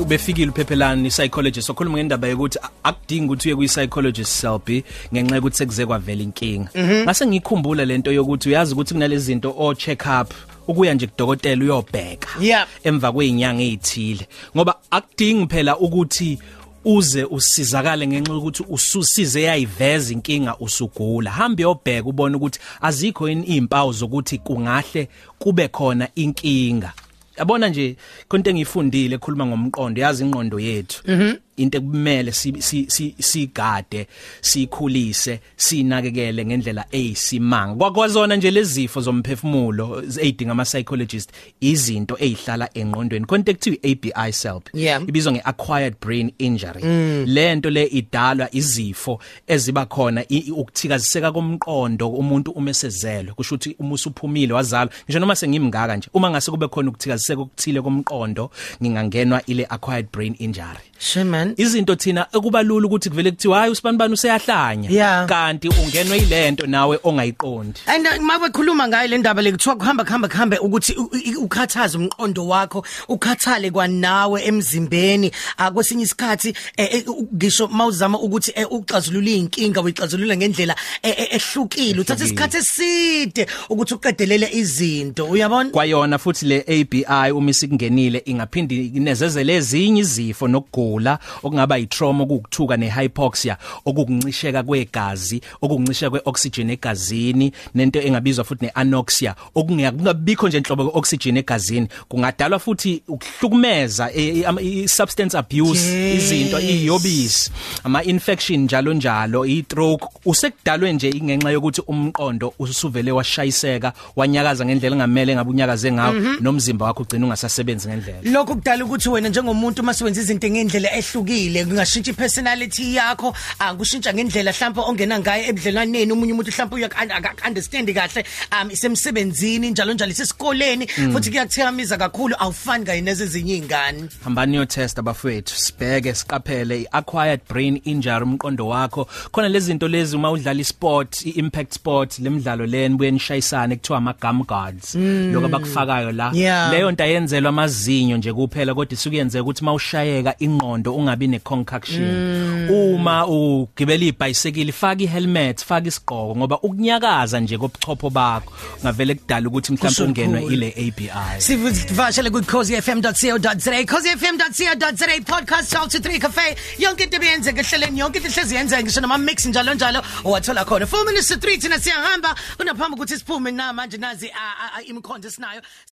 ubefikile uphephelani psychologist okhuluma ngendaba yokuthi akudingi ukuthi uye kwi psychologist selfie ngenxa yokuthi sekuze kwavela inkinga. Ngase ngikhumbula lento yokuthi uyazi ukuthi kunalezi zinto o check up ukuya nje kudokotela uyobheka emva kweinyanga ezithile ngoba akudingi phela ukuthi uze usizakale ngenxa yokuthi ususize yayiveza inkinga usugula. Hambe yobheka ubone ukuthi azikho yini izimpawu zokuthi kungahle kube khona inkinga. Yabona nje konke engifundile ekhuluma ngomqondo yazi ingqondo yethu. Into ekumele si- si- si- sigade sikhulise sinakekele ngendlela eyisimanga. Kwakwazona nje lezifo zomphefumulo ezidinga ama psychologist izinto ezihlala engqondweni. Konke kuthiwa ABI self. Yeah. ibizwa ngeacquired brain injury. Lento le idalwa izifo eziba khona i- i- ukuthikaziseka komqondo umuntu uma esezelwe kusho ukuthi uma usuphumile wazalwa. Ngisho noma sengimngaka nje uma ngase kube khona ukuthikaziseka okuthile komqondo ngingangenwa ile acquired brain injury. Sure man. izinto thina ekubalula ukuthi kuvele kuthiwa hayi usibanibani useyahlanya. Yeah. kanti ungenwe yilento nawe ongayiqondi. And uh, mabekhuluma ngayo le ndaba le kuthiwa kuhamba kuhamba kuhambe ukuthi ukhathaze umqondo wakho ukhathale kwanawe emzimbeni. Akwesinye isikhathi eh, eh, ngisho mawuzama ukuthi eh, uxazulule inkinga uyixazulula ngendlela eh, eh, ehlukile. Uthatha isikhathi eside ukuthi uqedelele izinto. Uyabona? Kwayona futhi le ABI uma isikungenile ingaphindi inezezele ezinye izifo nokugula. Okungaba yitrauma okukuthuka nehypoxia okukuncisheka kwegazi okukuncisheka kweoxygen egazini nento engabizwa futhi neanoxia. Okungabikho nje inhlobo yeoxygen egazini kungadalwa futhi ukuhlukumeza eh, eh, ama- i-substance abuse Yes. izinto iyobisi ama infection njalo njalo i-stroke. Usekudalwe nje ingenxa yokuthi umqondo usuvele washayiseka wanyakaza ngendlela engamele ngabe unyakaze ngawo nomzimba wakho ugcina ungasasebenzi ngendlela. Lokho kudala ukuthi wena njengomuntu mase wenza izinto ngendlela ehlukile. Kungashintsha ipersonality yakho akushintsha ngendlela mhlawumbe ongena ngayo ebudlelwaneni. Umunye umuntu mhlawumbe uyak understand kahle um isemsebenzini njalo njalo isesikoleni. Futhi kuyakuthikamiza kakhulu awufani kanye nezezinye izingane hambani yo test abafowethu sibheke siqaphele i-acquired brain injury umqondo wakho. Khona lezi zinto lezi uma udlala isport i-impact sport lemidlalo leni buye nishayisane kuthiwa ama gum guards lokho abakufakayo la. Yeah. leyo nto ayenzelwa amazinyo nje kuphela kodwa isuke yenzeka ukuthi mawushayeka ingqondo ungabi neconcoction. Uma ugibela ibhayisikili faka ihelmet faka isigqoko ngoba ukunyakaza nje kobuchopho bakho ngavele kudala ukuthi mhlawumbe Kusho ungenwe kukhulu. ile ABI sivashele ku cozfm.co.za cozfm.co.za podcast 12 to 3 cafe. Yonke into ebiyenzeka ehleleni yonke into ihlezi yenzeka ngisho nama mix njalo njalo owathola khona. 4 minutes to 3 thina siyahamba. Unaphambi ukuthi siphume na manje nazi ah, ah, ah, imikhondo esinayo.